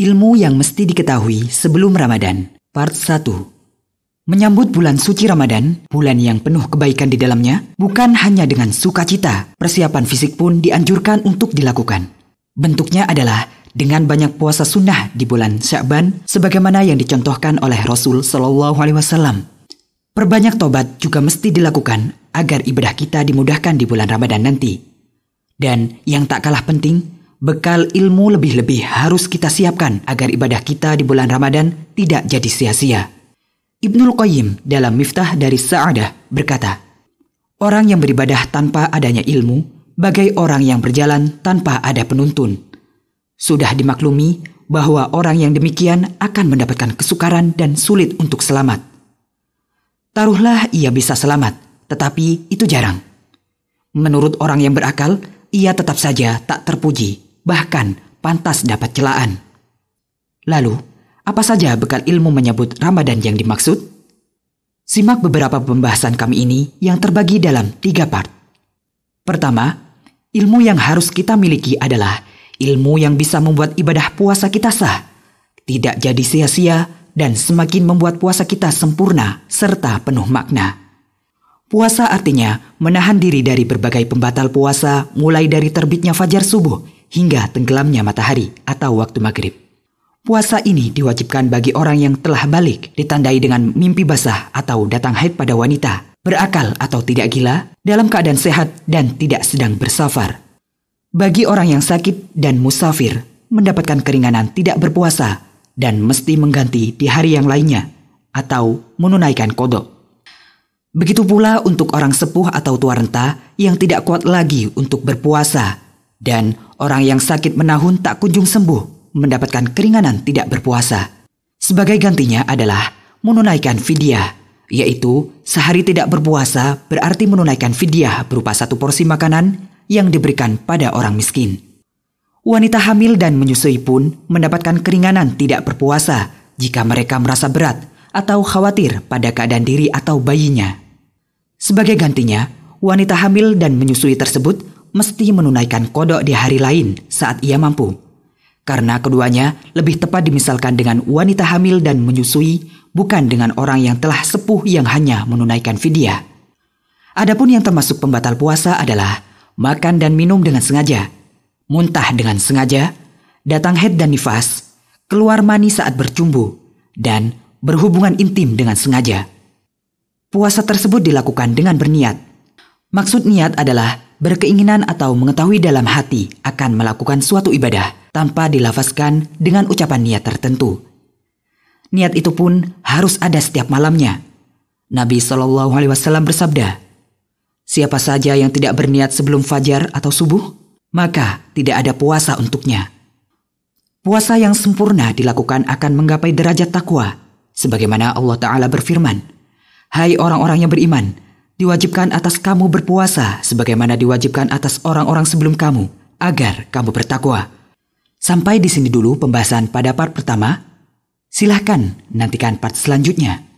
Ilmu yang mesti diketahui sebelum Ramadan, part 1. Menyambut bulan suci Ramadan, bulan yang penuh kebaikan di dalamnya, bukan hanya dengan sukacita, persiapan fisik pun dianjurkan untuk dilakukan. Bentuknya adalah dengan banyak puasa sunnah di bulan Sya'ban sebagaimana yang dicontohkan oleh Rasul Shallallahu alaihi wasallam. Perbanyak tobat juga mesti dilakukan agar ibadah kita dimudahkan di bulan Ramadan nanti. Dan yang tak kalah penting, Bekal ilmu lebih-lebih harus kita siapkan agar ibadah kita di bulan Ramadan tidak jadi sia-sia. Ibnul Qayyim dalam Miftah dari Sa'adah berkata, Orang yang beribadah tanpa adanya ilmu, bagai orang yang berjalan tanpa ada penuntun. Sudah dimaklumi bahwa orang yang demikian akan mendapatkan kesukaran dan sulit untuk selamat. Taruhlah ia bisa selamat, tetapi itu jarang. Menurut orang yang berakal, ia tetap saja tak terpuji bahkan pantas dapat celaan. Lalu, apa saja bekal ilmu menyebut Ramadan yang dimaksud? Simak beberapa pembahasan kami ini yang terbagi dalam tiga part. Pertama, ilmu yang harus kita miliki adalah ilmu yang bisa membuat ibadah puasa kita sah, tidak jadi sia-sia, dan semakin membuat puasa kita sempurna serta penuh makna. Puasa artinya menahan diri dari berbagai pembatal puasa mulai dari terbitnya fajar subuh hingga tenggelamnya matahari atau waktu maghrib. Puasa ini diwajibkan bagi orang yang telah balik ditandai dengan mimpi basah atau datang haid pada wanita, berakal atau tidak gila, dalam keadaan sehat dan tidak sedang bersafar. Bagi orang yang sakit dan musafir, mendapatkan keringanan tidak berpuasa dan mesti mengganti di hari yang lainnya atau menunaikan kodok. Begitu pula untuk orang sepuh atau tua renta yang tidak kuat lagi untuk berpuasa dan orang yang sakit menahun tak kunjung sembuh, mendapatkan keringanan tidak berpuasa. Sebagai gantinya adalah menunaikan fidyah, yaitu sehari tidak berpuasa berarti menunaikan fidyah berupa satu porsi makanan yang diberikan pada orang miskin. Wanita hamil dan menyusui pun mendapatkan keringanan tidak berpuasa jika mereka merasa berat atau khawatir pada keadaan diri atau bayinya. Sebagai gantinya, wanita hamil dan menyusui tersebut mesti menunaikan kodok di hari lain saat ia mampu. Karena keduanya lebih tepat dimisalkan dengan wanita hamil dan menyusui, bukan dengan orang yang telah sepuh yang hanya menunaikan fidyah. Adapun yang termasuk pembatal puasa adalah makan dan minum dengan sengaja, muntah dengan sengaja, datang head dan nifas, keluar mani saat bercumbu, dan berhubungan intim dengan sengaja. Puasa tersebut dilakukan dengan berniat. Maksud niat adalah berkeinginan atau mengetahui dalam hati akan melakukan suatu ibadah tanpa dilafazkan dengan ucapan niat tertentu. Niat itu pun harus ada setiap malamnya. Nabi Shallallahu Alaihi Wasallam bersabda, "Siapa saja yang tidak berniat sebelum fajar atau subuh, maka tidak ada puasa untuknya." Puasa yang sempurna dilakukan akan menggapai derajat takwa, sebagaimana Allah Ta'ala berfirman, Hai orang-orang yang beriman, diwajibkan atas kamu berpuasa sebagaimana diwajibkan atas orang-orang sebelum kamu agar kamu bertakwa. Sampai di sini dulu pembahasan pada part pertama. Silahkan nantikan part selanjutnya.